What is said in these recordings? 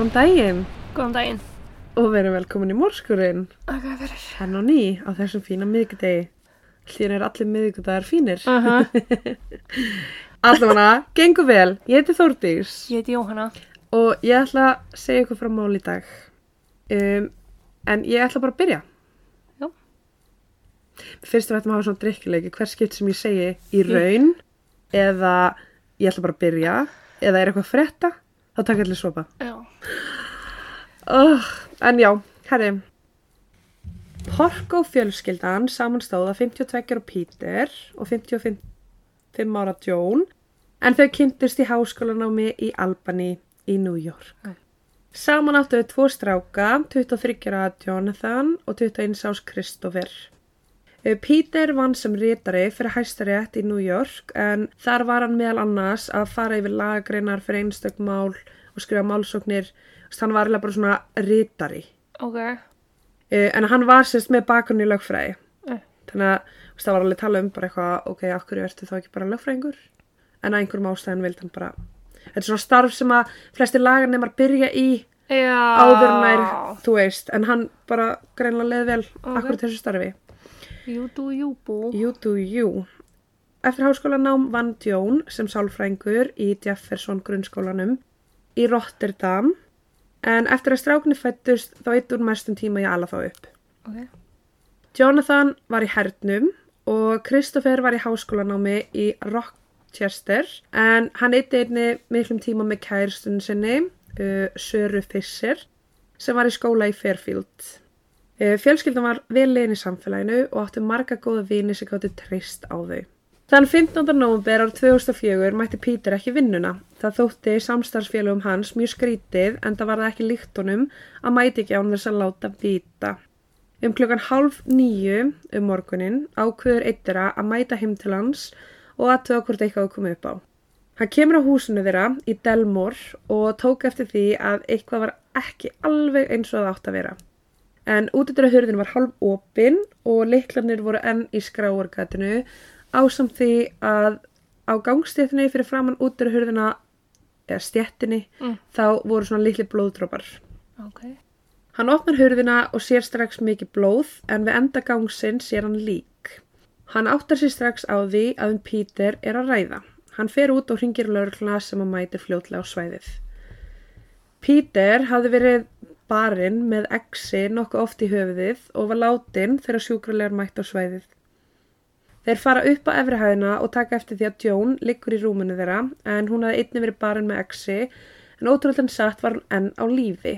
Góðan daginn Góðan daginn. og verið velkomin í Mórskurinn. Akka fyrir. Henn og ný á þessum fína miðgudegi. Hlýðin er allir miðgudagar fínir. Uh -huh. Allavega, gengur vel. Ég heiti Þórdís Ég heiti Jóhanna. og ég ætla að segja ykkur frá mál í dag. Um, en ég ætla bara að byrja. Já. Fyrst við ættum að hafa svona drikkileiki, hver skipt sem ég segi í raun eða ég ætla bara að byrja eða er eitthvað frétta, þá taka allir sopa. Já. Oh, en já, herri Porko fjölskyldan samanstóða 52 ára Peter og 55 fimm ára Joan en þau kynntust í háskólanámi í Albany í New York Mm. Saman áttu þau tvo stráka 23 ára Jonathan og 21 árs Christopher Eh, Peter vann sem rítari fyrir hæstarétt í New York en þar var hann meðal annars að fara yfir lagagreinar fyrir einstök mál og skrifa málsóknir Þess, hann var eiginlega bara svona rítari Ok. uh, en hann var sérst með bakgrunn í lögfræði Eh. þannig að það var alveg að tala um bara eitthvað ok, hverju ertu þá ekki bara lögfræðingur en að einhverjum ástæðan vildi hann bara þetta er svona starf sem að flesti lagarnemar byrja í Já. áður nær, þú veist en hann bara greinlega leið vel Ok. akkur þessu starfi Jú, du, jú, bú. You do you. Eftir háskólanám vann Jón sem sálfrængur í Jefferson grunnskólanum í Rotterdam en eftir að stráknir fættust þá eitt úr mestum tíma ég ala þá upp. Ok. Jonathan var í hernum og Christopher var í háskólanámi í Rochester en hann eitti einni miklum tíma með kærstun sinni, uh, Söru Fischer, sem var í skóla í Fairfield. Uh, fjölskyldan var vel legin í samfélaginu og áttu marga góða vini sem gáttu treyst á þau. Þann 15. november árið 2004 mætti Peter ekki vinnuna. Það þótti samstarfsfélagum hans mjög skrítið en það var það ekki líkt honum að mæti ekki án þess að láta vita. Um klukkan hálf nýju um morgunin ákveður eittira að mæta heim til hans og aðtöða hvort eitthvað að koma upp á. Hann kemur á húsinu þeirra í Delmore og tók eftir því að eitthvað var ekki alveg eins og það átt að vera. En útidra hurðin var hálf opin og liklarnir voru enn í skráargatinu ásamt því að á gangstéttinni fyrir framann útidra hurðina eða stjettinni Mm. þá voru svona litli blóðdrópar. Ok. Hann opnar hurðina og sér strax mikið blóð en við enda gangsinn sér hann lík. Hann áttar sér strax á því að um Peter er að ræða. Hann fer út og ringir lögregluna sem að mætir fljótlega á svæðið. Peter hafði verið barinn með exi nokkuð oft í höfuðið og var látin þegar sjúkralegar mætt á svæðið. Þeir fara upp á efrihæðina og taka eftir því að Joan liggur í rúmunu þeirra en hún hafði einnig verið barinn með exi en ótrúlega satt var hún enn á lífi.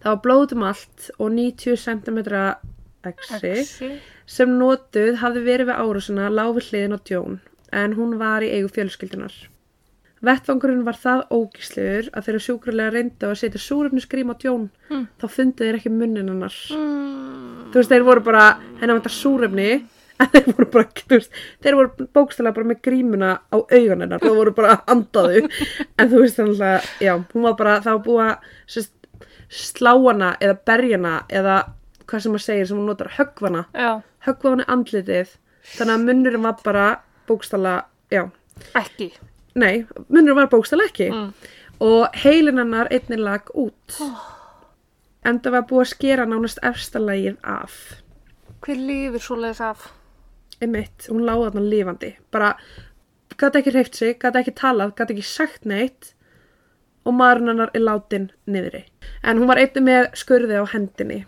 Það var blóð um allt og 90 cm Exi. sem notuð hafði verið við árásuna láfi hliðin á Joan en hún var í eigu fjölskyldunar. Vettvangurinn var það ógíslegur að þeirra sjúkrarlega reyndu að setja súrefnisgrím á Joan Mm. þá fundu þeir ekki munnin hennar. Mm. Þú veist, þeir voru bara, hennar vantar súrefni en þeir voru bara, veist, þeir voru bókstælega bara með grímuna á augun hennar og voru bara að andaðu en þú veist þannig að, já, hún var bara, var búið að sérst, slá hana eða berja hana eða hvað sem maður segir sem hún notar, höggvana Já. höggva hana í andlitið þannig að munnurinn var bara bókstælega, já, Ekki. Nei, munnurinn var bókstælega ekki Mm. og heilin hennar einnig lag út en það var búið að skera nánast efstalagið af Hver lifir svoleiðis af? einmitt, hún láði þarna lifandi bara, gæti ekki hreift sig gæti ekki talað, gæti ekki sagt neitt og maðurinn hennar er látin niðri. En hún var einnig með skurði á hendinni.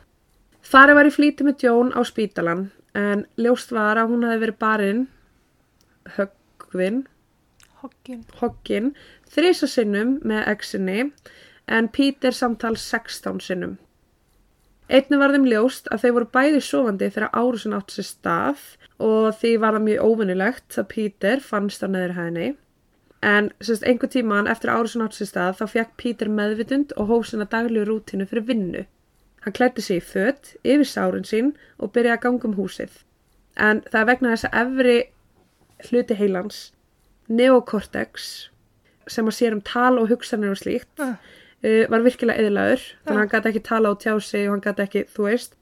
Farið var í flýti með Jón á spítalan en ljóst var að hún hefði verið barinn höggvin, Hoggin. þrisa sinnum með exinni en Peter samtal 16 sinnum. Einnig var þeim ljóst að þau voru bæði sofandi þegar árusin átt sér stað og því var það mjög óvinnilegt að Peter fannst á neður hæðinni. En sérst, einhver tíman eftir árusin átt sér stað þá fekk Peter meðvitund og hóf sinna daglegu rútinu fyrir vinnu. Hann klætti sig í fött yfir sárin sín og byrjaði að ganga um húsið. En það vegna þess að efri hluti heilans, neokortex, sem að sér um tal og hugsanir og slíkt, Ah. uh, var virkilega eðlaður þannig að hann gæti ekki tala og tjá sig og hann gæti ekki, þú veist.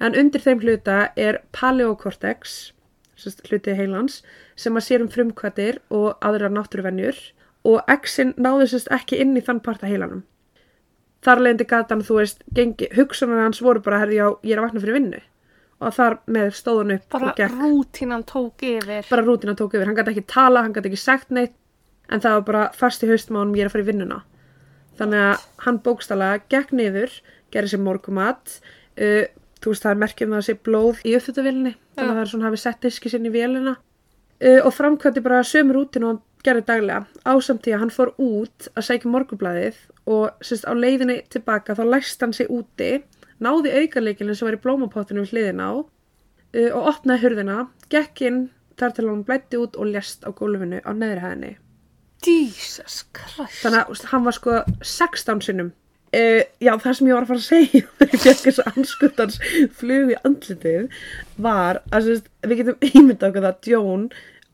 En undir þeim hluta er paleokortex sérst, hluti heilans sem að sér um frumkvættir og aðra náttúruvenjur og exin náði sérst ekki inn í þann part af heilanum. Þar leiðandi gatan, þú veist, gengi, hugsunar hans voru bara, herri, já, ég er að vakna fyrir vinnu og þar með stóðan upp Bara rútínan tók yfir. bara rútina tók yfir. Hann gæti ekki tala, hann gæti ekki sagt neitt en það var bara fast í haustum á hann ég er að fara í vinnuna. Þannig að hann bókstala gekk niður gerði sér morgumat uh, þú veist það er merkjum það að sé blóð í uppþjóttavélinni þannig að það er svona hafi sett diski sinni í vélina. Uh, og framkvæmdi bara sömu rútinu og hann gerði daglega ásamt því að hann fór út að sækja morgunblæðið og sérst á leiðinni tilbaka þá læst hann sig úti náði aukarleikilin sem var í blómapottinu við hliðina á uh, og opnaði hurðina, gekk inn þar til hann blætti út og lést á gólfinu á neðri hæðinni. Jesus Christ. Þannig að hann var sko 16 sinnum. Uh, já, það sem ég var að fara að segja þegar ég fekk þessu anskutans flug í andlitið var að sérst, við getum ímyndað okkur það Jón,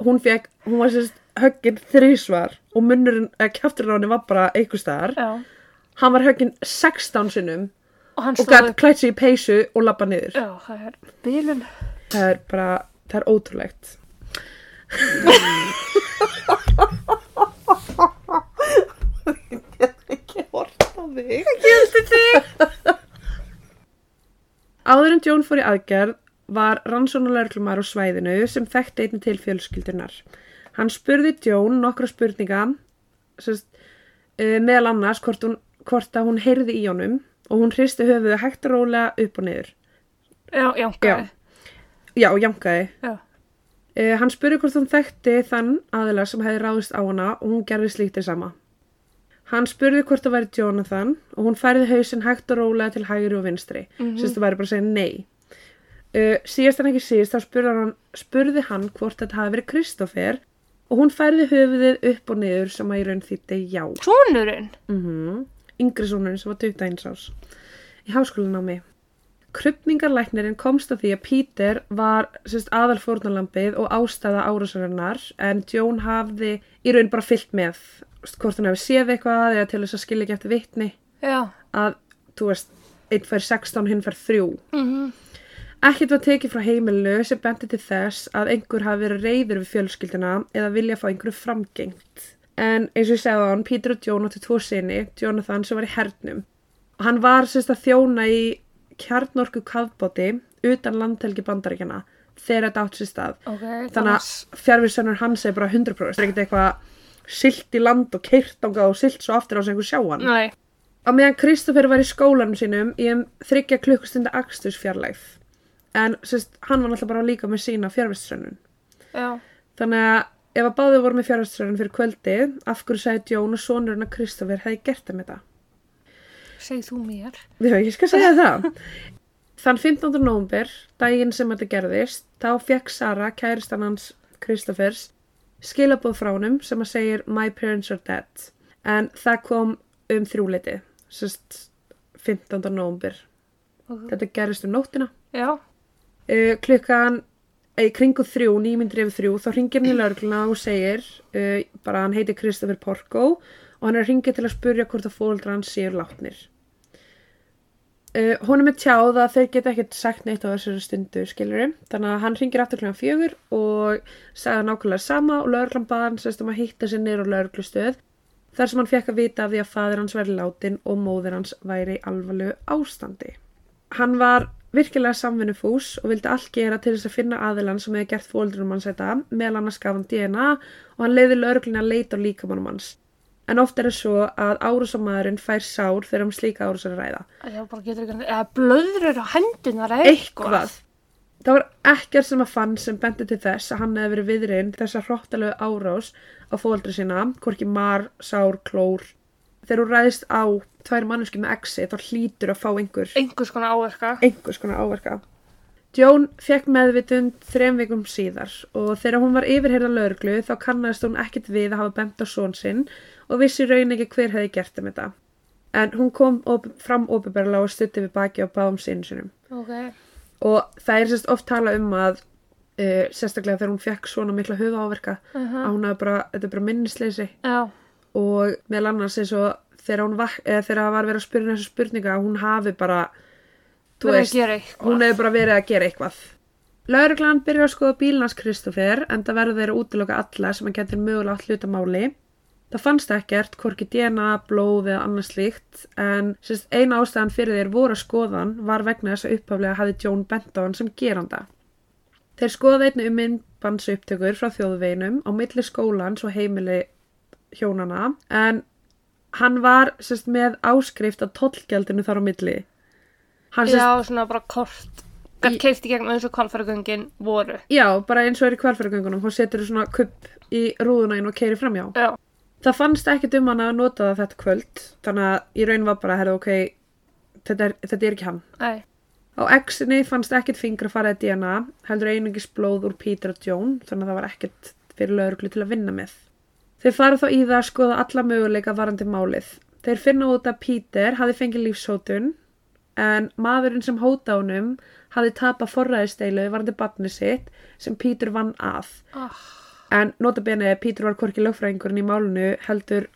hún fekk, hún var sérst höggin þrísvar og munnurinn, eða kjafturinn á henni var bara einhver staðar. Já. Hann var höggin 16 sinnum Og hann og stóð klætt sig í peysu og lappa niður. Já, það er bílun. Það er bara, það er ótrúlegt. Ég get ekki hort á þig. Gildi þig. Áður en Jón fór í aðgerð var rannsónuleglumar á svæðinu sem þekkti einni til fjölskyldunar. Hann spurði Jón nokkra spurninga, sérst, uh, meðal annars hvort, hún, hvort að hún heyrði í honum og hún hristi höfuðu hægt og rólega upp og niður. Já, já, gæði. Já, jánkaði. Já. Uh, hann spurði hvort hún þekkti þann aðila sem hefði ráðist á hana og hún gerði slíkt þið sama. Hann spurði hvort það væri Jonathan og hún færði hausinn hægt og rólega til hægri og vinstri. Mm -hmm. það væri bara að segja nei. Uh, síðast en ekki síðast þá spurði hann, spurði hann hvort þetta hafi verið Kristoffer og hún færði höfuðið upp og niður sem að í raun þýtti já. Sónurinn. Mm Yngri sonurinn sem var 21 ás í háskólanámi. Krupningarlæknirinn komst að því að Peter var aðal fórnarlampið og ástæða árásarinnar en Joan hafði í raun bara fyllt með hvort hann hefði séð eitthvað eða til þess að skilja ekki eftir vitni Já. að, þú veist, einn fær 16, hinn fær 3. Mm Ekkert var tekið frá heimilinu sem benti til þess að einhver hafi verið reyður við fjölskylduna eða vilja fá einhverju framgengt. En eins og ég segði á hann, Peter og John áttu tvo sinni, Jonathan sem var í hernum. Og hann var sérst að þjóna í kjarnorku kafbóti utan landhelgi bandaríkjana þegar þetta átt sér stað. Ok. Þannig að fjárvísönur hans er bara 100%. Það er ekkert eitthvað silt í land og keirt ánga og silt svo aftur á sem einhver sjá hann. Nei. Á meðan Kristoffer var í skólanum sínum í um þryggja klukkustunda akstursfjarlægð. En sérst, hann var náttúrulega bara líka með sína fjárvistsrönnun. Já. Þannig að ef að báðið voru með fjárvistsrönnun fyrir kvöldi, af hverju sagði Jón og sonurinn að Kristoffer hefði gert þeim þetta? Segð þú mér. Höfum ekki skal segja það. Þann 15. nóvumber, daginn sem þetta gerðist, þá fekk Sara, kæristan hans Kristoffers, skilabóð frá honum sem að segir My parents are dead. En það kom um þrjúleiti, sérst 15. nóvumber. Ok. Þetta gerðist um nóttina. Já. Uh, klukkan í kringu þrjú, nýmyndir yfir þrjú, þá ringir hann í laurugluna og segir uh, bara hann heiti Kristoffer Porco og hann er að ringja til að spurja hvort að fóldra hans séu látnir. Uh, honum er tjáð að þeir geta ekkert sagt neitt á þessari stundu, skilurum. Þannig að hann ringir aftur klukkan fjögur og sagði nákvæmlega sama og lauruglan bað hann sérst um að hitta sér niður á lauruglustöð þar sem hann fekk að vita af því að fadir hans væri látin og móðir hans væri í alvarlegu ástandi. Hann var virkilega samvinnufús og vildi allt gera til þess að finna aðilann sem hefði gert fóldrunum hans þetta, meðal annars gaf hann DNA og hann leiði lauruglinni að leita á líkamannum hans. En oft er það svo að árásamæðurinn fær sár þegar um slíka árás er að ræða. Já, bara getur ekki, eða blöðrur á hendunar eða Eitthvað. Það var ekkert sem að fann sem bendi til þess að hann hefði verið viðriðin þessa hróttalegu árás á fóldri sína, hvorki mar, sár, klór. Þegar hún ræðist á tvær manneski með exi, þá hlýtur að fá einhver Einhvers konar áverka. einhvers konar áverka. Joan fekk meðvitund þrem vikum síðar og þegar hún var yfirheyrða lögreglu þá kannast hún ekkit við að hafa bent á són sinn og vissi raun ekki hver hefði gert um þetta. En hún kom op fram óbyrberlega og stutti við baki á báðum sinu sinum. Ok. Og það er sérst oft talað um að, uh, sérstaklega þegar hún fekk svona mikla höfu áverka, Uh að hún hefði bara, þetta er bara minnisleysi Já. Og meðal annars eins og þegar hún eða þegar var verið að spyrja þessu spurninga að hún hafi bara að veist, hún hefði bara verið að gera eitthvað. Lauruglan byrjar að skoða bílnars Kristoffer en það verður þeirra útiloka alla sem að getur mögulega allt hluta máli. Það fannst ekkert, hvorki DNA, blóð eða annars slíkt, en sérst, eina ástæðan fyrir þeir voru að skoðan var vegna þess að John bent á hann sem geranda. Þeir skoða einnig um myndbansu upptökur frá þjóðveginum á milli skólans og heimili hjónana, en hann var sérst, með áskrift á tollgjaldinu þar á milli. Hann, sérst, Já, svona bara kort. Gætt Í- gegnum eins og kvalfæragöngin voru. já, bara eins og er í kvalfæragöngunum, hún setur svona kupp í rúðuna inn og keiri framjá. Já. Það fannst ekkert um hann að nota það þetta kvöld, þannig að í raun var bara, herra, ok, þetta er, þetta er ekki hann. Æ. Á X-inni fannst ekkert fingra farið DNA, heldur einungis blóð úr Peter og Joan, þannig að það var ekkert fyrir lauruglu til að vinna með. Þeir fara þá í það að skoða alla möguleika varandi málið. Þeir finna út að Peter hafi fengið lífshótun, en maðurinn sem hóta honum hafi tapað forræðisteilu varandi barni sitt sem Peter vann að. Ah. En notabene, Peter var hvorki lögfræðingurinn í málinu, heldur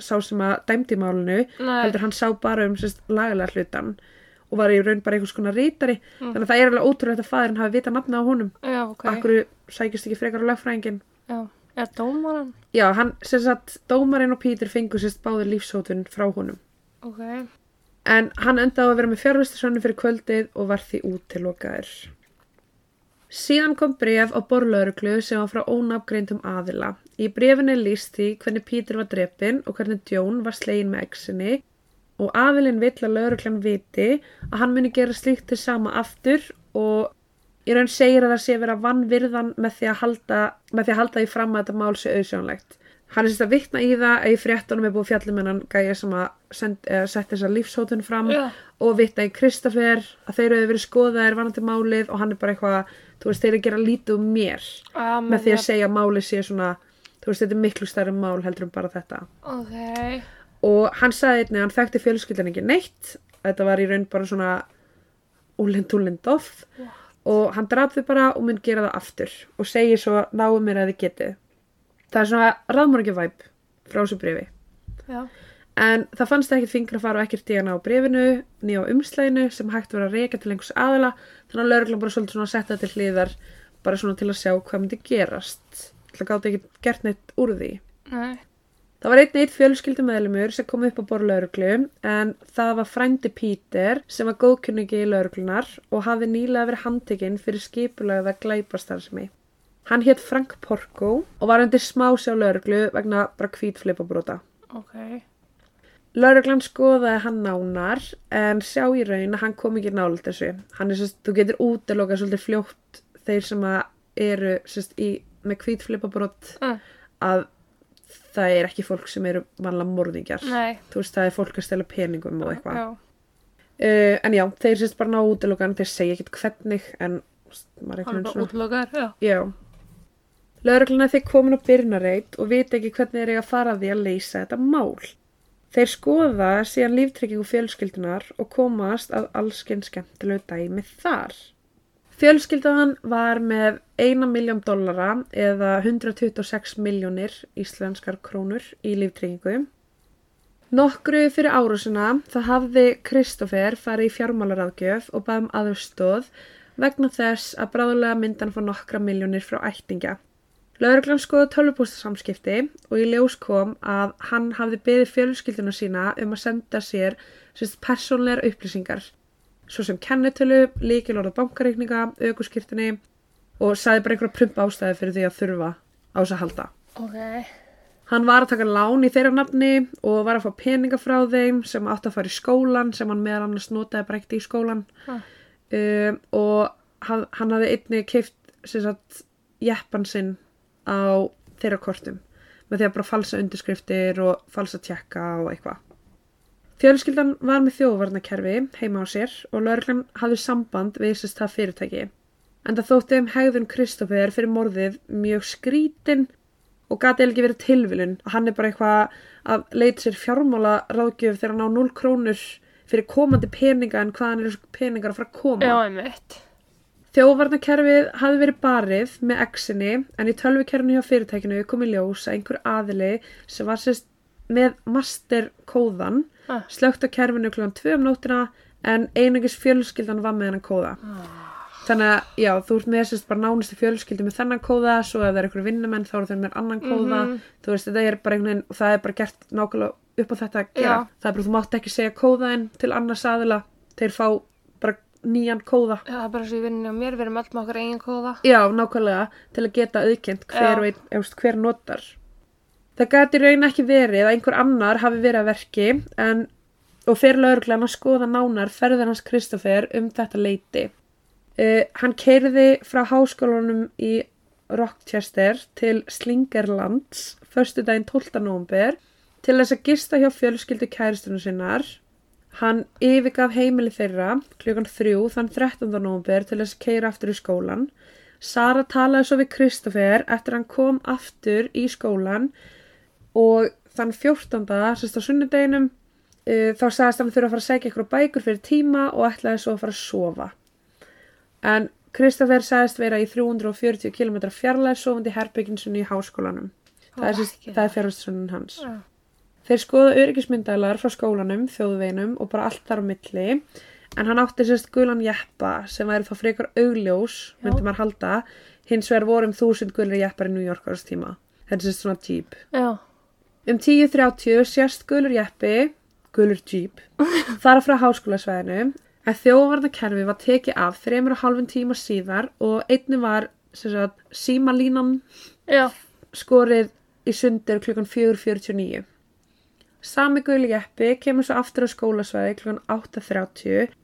sá sem að dæmdi í málinu, Nei. heldur hann sá bara um sérst lagalega hlutan og var í raun bara einhvers konar rítari Mm. þannig að það er alveg ótrúlegt að fæðurinn hafi vita nafna á honum Já, ok. Akkur sækist ekki frekar á lögfræðingin Já. Er dómaran? Já, hann, sem sagt, dómarinn og Peter fengu sérst báður lífsótun frá honum Ok. en hann endaði að vera með fjárvistasönnu fyrir kvöldið og var því útilokaður Síðan kom bref á borlauruglu sem var frá ónafgreindum aðila. Í brefinu er líst því hvernig Peter var drepinn og hvernig John var slegin með exinni og aðilinn vill að lauruglan viti að hann muni gera slíkt til sama aftur og í raun segir að það sé vera vannvirðan með því að halda, með því, að halda því fram að þetta mál sé auðsjónlegt. Hann er sérst að vitna í það að í fréttunum er búið fjallum en hann gæja sem að send, setja þessa lífshótun fram Já. og vitna í Kristoffer að þeir eru verið skoðaðir vanandi málið og hann er bara eitthvað, þú veist, þeir eru að gera lítið um mér Ah, með því að segja að málið sé svona, þú veist, þetta er miklu stærri mál heldur en bara þetta. Ok. Og hann sagði einnig að hann þekkti fjölskyldan ekki neitt, þetta var í raun bara svona úlind úlind off og hann draf þau bara og mun gera það aftur og segir svo náum mér að þið getið. Það er svona ráðmorgjavæp frá þessu brefi. Já. En það fannst ekkert fingrafar og ekkert DNA á brefinu, nýja á umslæginu sem hægt var að reyka til einhvers aðila, þannig að lauruglan bara svolítið svona að setja þetta til hliðar, bara svona til að sjá hvað myndi gerast. Það gáti ekki gert neitt úr því. Nei. Það var einn eitt fjölskyldumæðlumur sem kom upp á borð lauruglu en það var frændi Peter sem var góðkunningi í lauruglunar og hafði nýlega verið handtekinn fyrir skipulagða glæpastarsmi. Hann hétt Frank Porco og var undir smá sjá lauruglu vegna bara hvítflipabróta. Ok. Lauruglan skoðaði hann nánar en sjá í raun að hann kom ekki nálega þessu. Hann er sérst, þú getur útilokað svolítið fljótt þeir sem eru sérst í, með hvítflipabrót Uh. að það er ekki fólk sem eru vanlega morðingjar. Nei. Þú veist, það er fólk að stela peningum og eitthvað. Uh, en já, þeir sérst bara ná útilokan, þeir segja ekkert hvernig en maður er bara. Já. Laurugluna þeir komin á byrnareit og vita ekki hvernig þeir eiga að fara því að leysa þetta mál. Þeir skoða síðan líftryggingu fjölskyldunar og komast að allskinn skemmtilegu dæmi þar. Fjölskyldan var með 1 miljón dollara eða 126 miljónir íslenskar krónur í líftryggingu. Nokkru fyrir árásuna það hafði Kristoffer farið í fjármálaráðgjöf og baðum aðurstóð vegna þess að bráðulega myndan fór nokkra miljónir frá ættingja. Lauruglan skoða tölvupóstasamskipti og í ljós kom að hann hafði beðið fjölskylduna sína um að senda sér sérst persónlegar upplýsingar svo sem kennitölu, líkilorða bankareikninga, aukuskirtinni og sagði bara einhverja prumpa ástæði fyrir því að þurfa á þess að halda. Ok. Hann var að taka lán í þeirra nafni og var að fá peninga frá þeim sem átti að fara í skólan sem hann meðal annars notaði bara ekkert í skólan Ha. um, og hann, hann hafði einnig keift jeppan sinn á þeirra kortum með því að bara falsa undirskriftir og falsa tjekka og eitthvað. Fjölskyldan var með þjóðvarnakerfi heima á sér og lauruglan hafði samband við þess það fyrirtæki. En það þótti um hegðun Kristoffer fyrir morðið mjög skrítin og gati ekki verið tilvilun að hann er bara eitthvað að leita sér fjármála ráðgjöf þegar hann á 0 krónur fyrir komandi peninga en hvaðan eru peningar að fara að koma. Já, einmitt. Þjóðvarnakerfið hafði verið barið með exinni en í tölvukerfinu hjá fyrirtækinu kom í ljós að einhver aðili sem var sérst með masterkóðan Ah. slögt á kerfinu klukkan 2 um nóttina en einungis fjölskyldan var með hennan kóða. þannig að já, þú ert með sérst bara nánustu fjölskyldu með þennan kóða, svo ef það er einhverju vinnumenn þá eru þau með annan kóða, Mhm. þú veist þetta er bara einhvern veginn, og það er bara gert nákvæmlega upp á þetta að gera, Já. það er bara, þú mátt ekki segja kóðaðinn til annars aðila, þeir fá bara nýjan kóða, Já, það er bara svo í vinninni á mér, við erum með okkar eigin kóða. já, nákvæmlega til að geta auðkent hver, hver notar það gæti raun ekki verið að einhver annar hafi verið að verki en, og fyrir lauruglan að skoða nánar ferðin hans Kristoffer um þetta leiti uh, hann keirði frá háskólanum í Rochester til Slingerlands förstu daginn 12. november til þess að gista hjá fjölskyldu kæristunum sinnar Hann yfirgaf heimili þeirra klukkan þrjú þann 13. november til þess að keira aftur í skólan. Sara talaði svo við Kristoffer eftir hann kom aftur í skólan og þann 14. sérst á sunnudeginum uh, þá sagðist hann þurfa að fara að segja eitthvað bækur fyrir tíma og ætlaði svo að fara að sofa. En Kristoffer sagðist vera í 340 km fjarlæð sofandi herbygginsunni í háskólanum. Það er, er fjárhastunum hans. Já. Þeir skoða öryggismyndalar frá skólanum, þjóðveinum og bara allt þar á milli en hann átti sérst gulan jeppa sem væri þá frekar augljós, myndi maður halda hins vegar vorum þúsund gulir jeppar í New York á þess tíma. Þetta er sérst svona jeep. Já. Um 10.30 sérst gulur jeppi, gulur jeep, fara frá háskólasvæðinu en þjóðvarnakerfi var tekið af þreymur og halvun tíma síðar og einni var sagt, símalínan Já. skorið í sundir klukkan 4.49. Sami guli jeppi kemur svo aftur á skólasvæði klukkan 8.30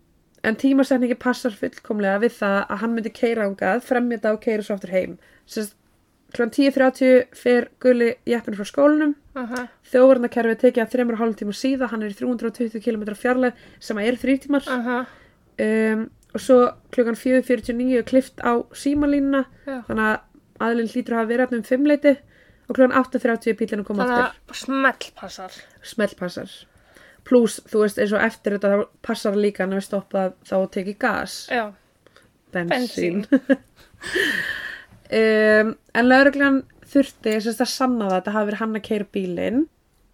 en tímasetningi passar fullkomlega við það að hann myndi keira ángað, fremja þetta og keira svo aftur heim. Sest, klukkan 10.30 fer guli jeppin frá skólanum, Uh þjóðvarnakerfið tekið að 3,5 tíma síða, hann er í 320 km fjarlæð sem er þrý tímar. Um, og svo klukkan 4.49 klift á símalínuna. Já. þannig að aðlinn hlýtur að hafa verið um fimmleiti. Og klukkan 8.30 bílinn að koma Þannig aftur. að smellpassar. smellpassar. Pluss þú veist eins og eftir þetta þá passar líka að við stoppað þá tekið gas. Já. bensín um, en lauruglan þurfti sérst að sanna það að þetta hafi verið hann að keira bílinn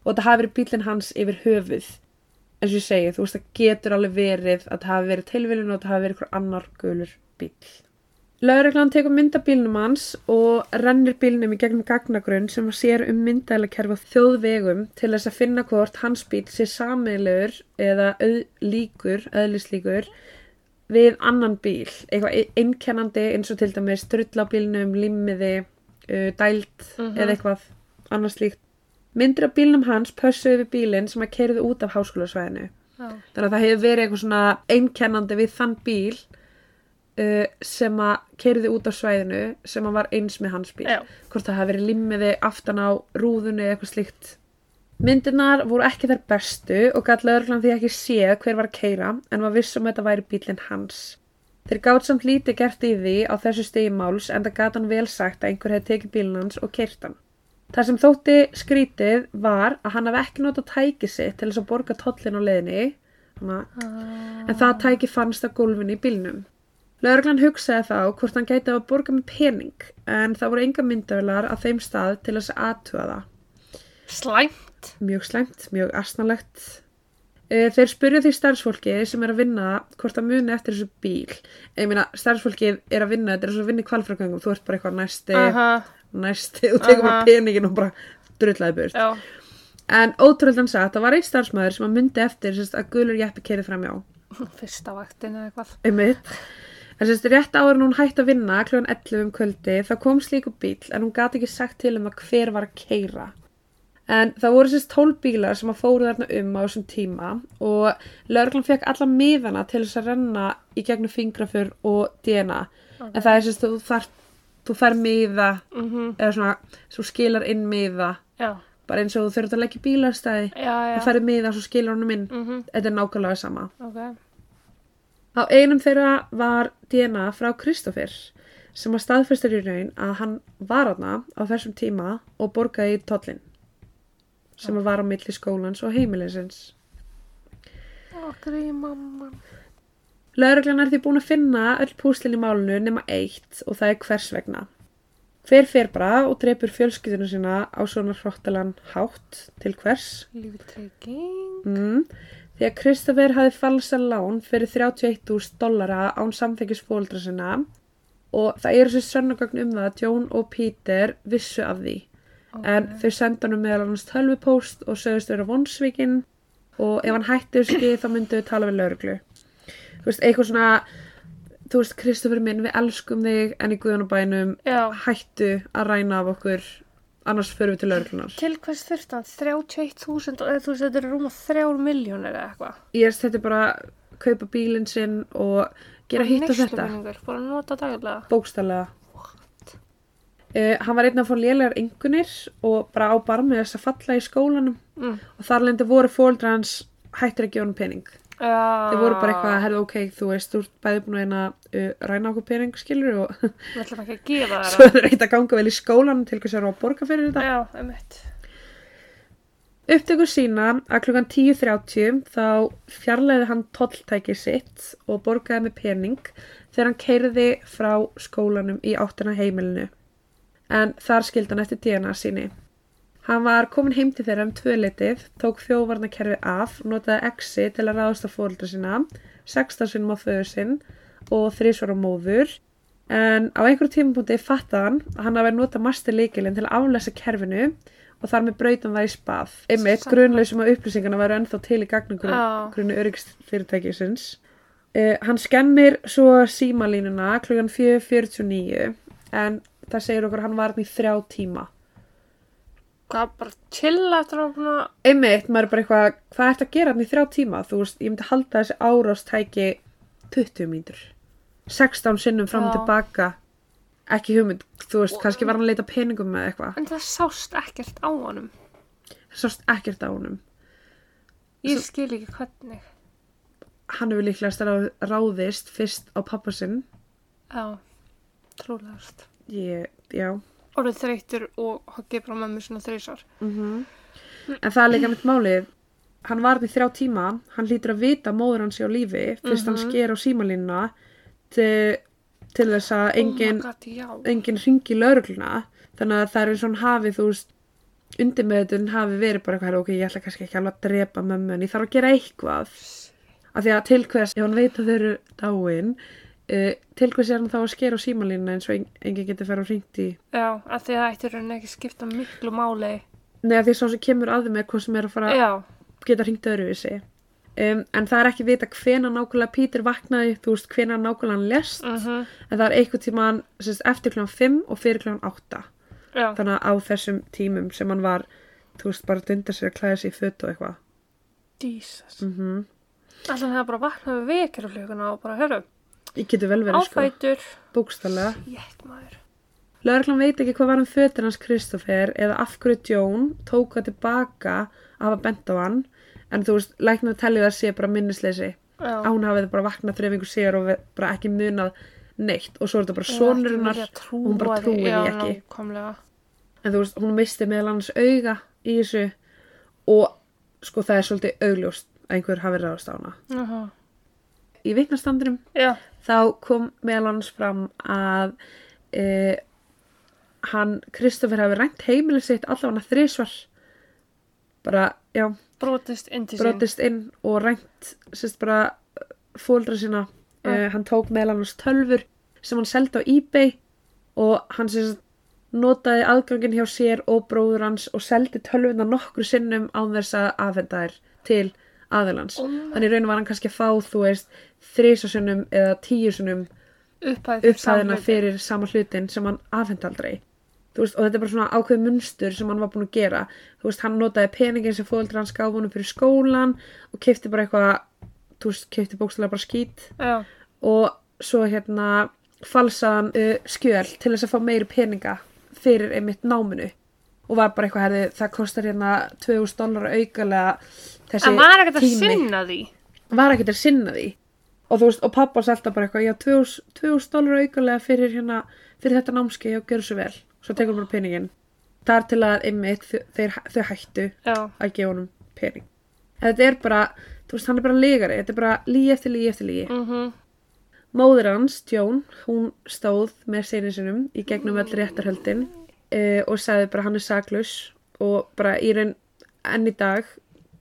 og þetta hafi verið bílinn hans yfir höfuð. Eins og ég segi, þú veist það getur alveg verið að það hafi verið tilviljun og þetta hafi verið hver annar gulur bíl Lauruglan tekur mynda bílnum hans og rennir bílnum í gegnum gagnagrunn sem sér um myndælakerfi á þjóðvegum til þess að finna hvort hans bíl sé samilegur eða auð, líkur, eðlislíkur við annan bíl, eitthvað einkennandi eins og til dæmis drull á bílnum, limmiði, uh, dælt Mhm. eða eitthvað annars líkt. Myndir af bílnum hans pössuðu við bílinn sem að keiriði út af háskólasvæðinu. Já. Þannig að það hefur verið eitthvað svona einkennandi við þann bíl uh, sem að keiriði út af svæðinu sem að var eins með hans bíl. Já. Hvort það hafi verið limmiði aftan á rúðunni eitthvað slíkt. Myndirnar voru ekki þær bestu og gæt lögreglan því ekki séð hver var að keira en var viss um að þetta væri bílinn hans. Þeir gátt samt lítið gert í því á þessu stigi máls en það gat hann vel sagt að einhver hefði tekið bílinn hans og keirt hann. Það sem þótti skrítið var að hann hafi ekki notað tæki sitt til þess að borga tollin á leiðinni hana, en það tæki fannst á gólfinu í bílnum. Lögreglan hugsaði þá hvort hann gæti að borga með pening en það voru enga myndavilar að þeim að. Slæmt. Mjög slæmt, mjög asnalegt. Eh, Þeir spurja því starfsfólki sem er að vinna hvort það muni eftir þessu bíl. Ég meina, starfsfólkið er að vinna, þetta er svo að vinna í kvalfragöngum, þú ert bara eitthvað næsti, Aha. næsti, þú tekur bara Aha. peningin og bara drullaði burt. Já. En ótrúlega sagt, það var einn starfsmæður sem að myndi eftir sérst, að gulur jeppi kerið fram hjá. Fyrsta vaktin eða eitthvað. Einmitt. En sérst, rétt áður en hún hætti að vinna klukkan 11 um kvöldi, þá kom slíku bíl en hún gati ekki sagt til um að hver var að keira. En það voru sérst 12 bílar sem að fóru þarna um á þessum tíma og lögreglan fekk alla miðana til þess að renna í gegnum fingrafur og DNA. En það er sérst, þú þarf, þú fær miða Mhm. eða svona, þú skilar inn miða, Já. bara eins og þú þurft að leggja já. Þú færði miða og svo skilur honum inn. Mhm. Þetta er nákvæmlega sama. Ok. Á einum þeirra var DNA frá Kristoffer sem að staðfestur í raun að hann var hana á þessum tíma og borgaði í tollin sem var á milli skólans og heimilisins. Okkur í mamma. Lauruglan er því búin að finna öll púslinn í málinu nema eitt og það er hvers vegna. Hver fer bara og drepur fjölskyldinu sína á svona hróttalan hátt til hvers? Líftrygging. Mm. því að Kristoffer hafði falsa lán fyrir 31.000 dollara án samþekis fóldra sinna og það eru sér sönnugagn um það að John og Peter vissu af því en þau senda hann meðal annars tölvupóst og sögust vera vonsvíkin og ef hann hætti þessu ekki þá myndu við tala við lauruglu þú veist, eitthvað svona þú veist, Kristoffer minn, við elskum þig en í guðanabænum hættu að ræna af okkur annars förum við til lauruglunar Til hvers þurfti hann? 31.000 eða þú veist þetta er rúma 3 miljónir eða eitthvað. ég veist, þetta er bara kaupa bílinn sinn og gera hitt og þetta. Neyslupeningur, Bara að nota daglega. bókstaflega uh, hann var einn að fá lélegar engunir og bara á barmi þess að falla í skólanum Mm. og þar lendi voru fóldra hans hættir að gefa hann pening Já. Þeir voru bara eitthvað, herðu, ok, þú veist, þú ert bæði búin að að uh, ræna okkur pening, skilur, og að svo er það að ganga vel í skólan til hvers er að borga fyrir þetta. Já, emitt. Upptökur sína að klukkan 10.30 þá fjarlæði hann tolltæki sitt og borgaði með pening þegar hann keirði frá skólanum í áttina heimilinu. En þar skildi hann eftir DNA síni. Hann var komin heim til þeirra um tvöleitið, tók þjóvarnakerfi af, notaði exi til að ráðast á fóldra sína, 16 sinum á föður sinn og þrísvar á móður. En á einhverjum tímapunkti fattaði hann að hann hafi notað master leikilinn til að aflesa kerfinu og þar með brautum það í spað. Einmitt, Sæll. grunlausum að upplýsingarna væru ennþá til í gagnagrunni Já. grunni öryggisfyrirtækisins. Uh, hann skemmir svo símalínuna klukkan 4.49 en það segir okkur hann var hann í þrjá tíma. Hvað, bara chilla eftir að að... Einmitt, maður er bara eitthvað, hvað ert að gera hann í þrjá tíma? Þú veist, ég myndi halda þessi árastæki 20 mínútur. 16 sinnum fram og tilbaka. Ekki hugmynd, þú veist, kannski var hann að leita peningum með eitthvað. En það sást ekkert á honum. Það sást ekkert á honum. Ég skil ekki hvernig. Hann hefur líklegast að ráðist fyrst á pappa sinn. Já, trúlegast. Ég, já. Orðið þreytur og hoggið bara mömmu svona þreysar. Mm En það er líka mitt málið. Hann var því þrjá tíma, hann hlýtur að vita móður hans sé á lífi fyrst hann sker á símalínuna til, til þess að engin, Oh my god, já. engin ringi laurugluna. Þannig að það er eins og hann hafi, þú veist, undir með þetta hafi verið bara eitthvað, ok, ég ætla kannski ekki alveg að drepa mömmu en ég þarf að gera eitthvað. Af því að til hvers, ef hann veit að þau eru dáin, uh, til hvers er hann þá að skera á símalínuna eins og en, engin getur fara og ringt í Já, að því að það ætti rauninni ekki skipta miklu máli. Nei, af því að sá sem kemur að er hvað sem er að fara Já, geta hringt öðruvísi. Um, en það er ekki vita hvena nákvæmlega Pítur vaknaði, þú veist, hvena nákvæmlega hann lest, mhm, en það er einhver tíma eftir kljóðan 5 og fyrir kljóðan 8. já. Þannig að á þessum tímum sem hann var, þú veist, bara dundar sér að klæða sér í föt og eitthvað. Jesus. Mm Alltaf það bara vaknaði við vekjarfluguna og bara, hörru, Ég geti vel verið, sko, áfætur. bókstallega. Jétt maður. Lörglan veit ekki hvað var um fötin hans Kristoffer eða af hverju Jón tók það tilbaka að hafa bent á hann, en þú veist, læknað tellið að sé bara minnisleysi. Já. hún hafið bara vaknað þreifingu sér og bara ekki munað neitt og svo er þetta bara sonurinnar og hún bara trúið því ekki nákvæmlega. en þú veist, hún misti meðal annars auga í þessu og sko það er svolítið augljóst að einhver hafi ráðast á hana Aha. Í vitnastandinum Já, þá kom meðal annars fram að e, hann, Kristoffer hafi rænt heimilið sitt allavega þrísvar bara, já, brotist inn brotist inn og rænt sérst bara fóldra sína. Uh, hann tók meðal annars tölfur sem hann seldi á ebay og hann sérst notaði aðgangin hjá sér og bróður hans og seldi tölvuna nokkru sinnum án þess að afhenda þær til aðilans Oh þannig raun var hann kannski að fá þú veist þrísasinnum eða Upphæð upphæðina fyrir sama hlutin sem hann afhenda aldrei. Veist, og þetta er bara svona ákveð munstur sem hann var búin að gera. Þú veist, hann notaði peningin sem fóldra hans gaf honum fyrir skólan og kefti bara eitthvað þú veist, kefti bókstælega bara skít. Já, og svo hérna falsaðan uh, skjöl til þess að fá meiri peninga fyrir einmitt náminu og var bara eitthvað herði, það kostar hérna 2000 dólar aukalega þessi en var ekkert að tími. sinna því. var ekkert að sinna því. Og þú veist, og pappa selta bara eitthvað já, 2000 2000 dólar aukalega fyrir hérna fyrir þetta námski og gjör svo vel. Svo tekur bara peningin þar til að einmitt þau, hættu Já, að gefa honum pening. En þetta er bara, þú veist, hann er bara lígari þetta er bara lígi eftir lígi eftir lígi mhm, móður hans, Jón, hún stóð með sinni sinum í gegnum öll réttarhöldin uh, og sagði bara hann er saklaus og bara í raun enn í dag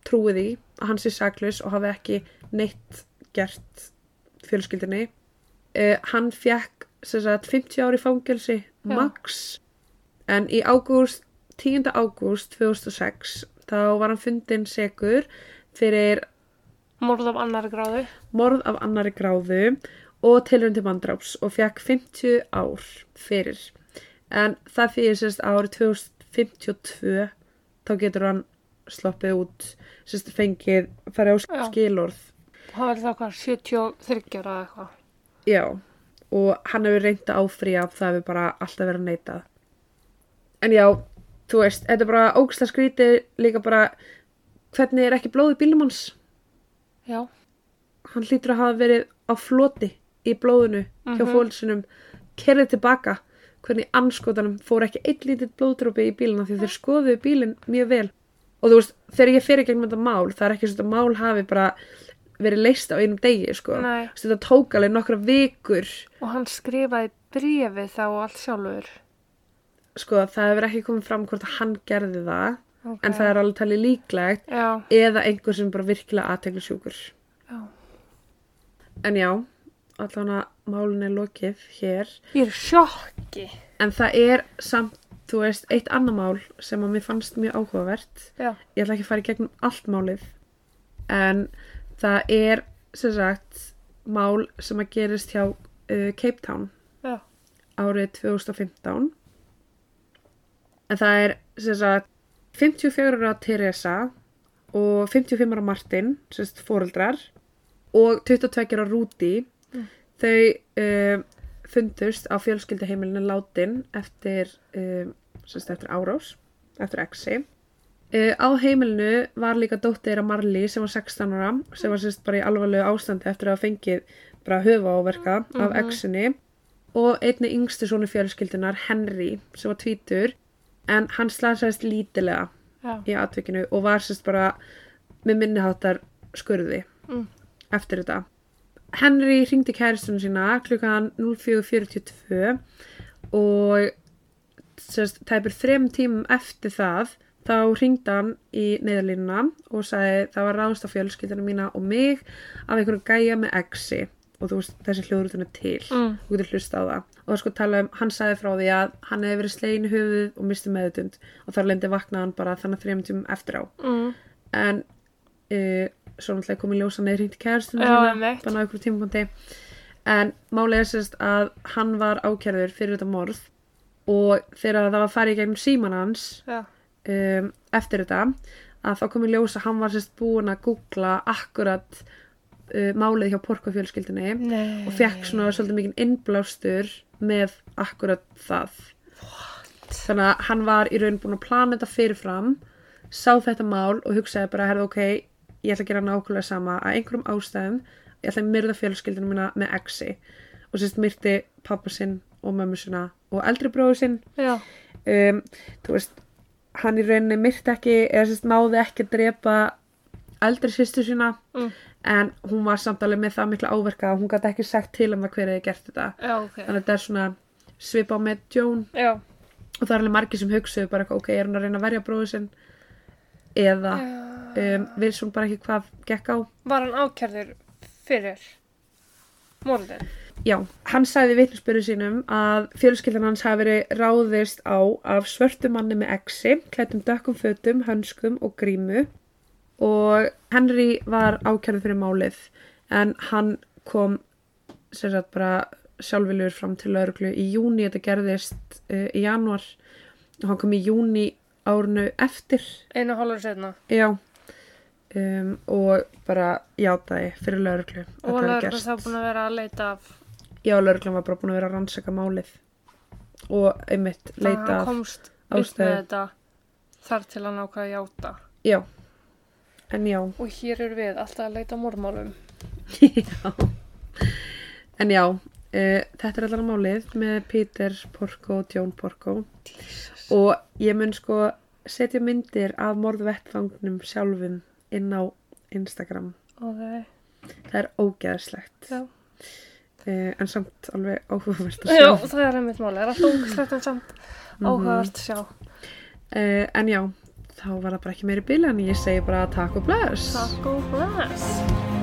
trúi því að hann sé saklaus og hafi ekki neitt gert fjölskyldinni. Uh, hann fekk sagt 50 ári fangelsi Já. max en í ágúst 10. ágúst 2006 þá var hann fundin segur fyrir Morð af annari gráðu. morð af annari gráðu og tilhörn til mandráps og fekk 50 ár fyrir. En það fyrir sérst árið 2052 þá getur hann sloppið út, sérst fengið, farið á skilorð. Það var það hvað, 73 ára eða eitthvað. Já, og hann hefur reynd að áfrýja það hefur bara alltaf verið neitað. En já, þú veist, þetta er bara ógstlega skrítið líka bara hvernig er ekki blóð í bílum hans? Já. hann hlýtur að hafa verið á floti í blóðinu hjá Mhm. fólksinum kerðið tilbaka hvernig anskotanum fór ekki eitt lítið blóðdrópi í bílina því þeir skoðuðu bílinn mjög vel og þú veist, þegar ég fyrir gegnum þetta mál það er ekki svo þetta mál hafi bara verið leist á einum degi sko þetta tók alveg nokkra vikur Og hann skrifaði brefið þá og allt sjálfur. sko það hefur ekki komið fram hvort að hann gerði það Okay. en það er alveg talið líklegt Já, eða einhver sem bara virkilega aðteglu sjúkur já. en já, allan að málun er lokið hér Ég er sjokki. En það er samt, þú veist, eitt annar mál sem að mér fannst mjög áhugavert. Já. Ég ætla ekki að fara í gegnum allt málið. En það er, sem sagt, mál sem að gerist hjá uh, Cape Town Já. árið 2015. En það er, sem sagt, 54 ára Teresa og 55 ára Martin, sem sagt, fóreldrar og 22 ára Rúti. Mm. Þau uh, fundust á fjölskyldaheimilinu látin eftir, sagt, eftir árás, eftir exi. Uh, á heimilinu var líka dóttir að Marley sem var 16 ára sem var sérst bara í alvarlegu ástandi eftir að hafa fengið bara höfa áverka af Mhm. exinni og einni yngstu svona fjölskyldunar Henry sem var tvítur en hann slasaðist lítilega Já. í atvikinu og var sérst bara með minniháttar skurði Mm. eftir þetta Henry hringdi kæristunum sína klukkan 04.42 og tæpur þrem tímum eftir það þá hringdi hann í neyðarlínuna og sagði það var ráðst á fjölskyldunum mína og mig af einhverju gæja með exi. Og þú veist þessi hljóðrutun er til. Mm. þú getur hlusta á það. Og það sko tala um, hann sagði frá því að hann hefði verið slegin í höfuð og misti meðutund og þar lendi vaknaði hann bara þannig þrejum tímum eftir á. Mm. en uh, svo náttúrulega kom í ljósa neður hringt kæristunum Já, sína bara á einhverju tímapunkti. En málið er sérst að hann var ákjærður fyrir þetta morð og þegar það var farið í gegnum síman hans um, eftir þetta að þá kom í ljós að hann var sérst búin að googla akkurat uh, málið hjá porkofjölskyldinni Nei. og fekk svona svolítið mikið innblástur með akkurat það. Þannig að hann var í raun búin að plana þetta fyrirfram sá þetta mál og hugsaði bara herðu ok, ég ætla að gera nákvæmlega sama að einhverjum ástæðum, ég ætla að myrða fjölskyldinu mína með exi og sérst myrti pappa sinn og mömmu sinna og eldri bróðu sinn Já. um, þú veist hann í rauninni myrti ekki eða sérst náði ekki að drepa eldri sýstu sína Mm. en hún var samt alveg með það mikla áverka að hún gæti ekki sagt til um það hver hefði gert þetta Já, ok. þannig að þetta er svona svipa með Joan Já. og það er alveg margir sem hugsuðu bara ok, er hún að reyna að verja bróðu sinn eða um, við svo bara ekki hvað gekk á. Var hann ákjærður fyrir morðin? Já, hann sagði vitnisbyrðu sínum að fjölskyldan hans hafi verið ráðist á af svörtu manni með exi, klættum dökkum fötum, hönskum og grímu. Og Henry var ákjærður fyrir málið en hann kom sagt bara sjálfviljur fram til lauruglu í júni, þetta gerðist uh, í januar og hann kom í júni árunu eftir, Einu hálfur setna. já um, og bara játaði fyrir lauruglu Og gerst. þá búin að vera að leita af Já, lauruglan var bara búin að vera að rannsaka málið. Og einmitt Þannig að leita hann komst upp með þetta þar til hann ákvaða að játa. já, en já, Og hér eru við alltaf að leita að morðmálum. já, en já, uh, þetta er allan málið með Peter Porco og John Porco. Og ég mun sko setja myndir af morðvettfangnum sjálfum inn á Instagram. Ok. Það er ógeðslegt, Já. uh, en samt alveg áhugavert að Já, sjá. það er einmitt máli. Það er alltaf ógæslegt en samt áhugavert að sjá. Uh, en já, þá var það bara ekki meiri bíl en ég segi bara takk og bless Takk og bless.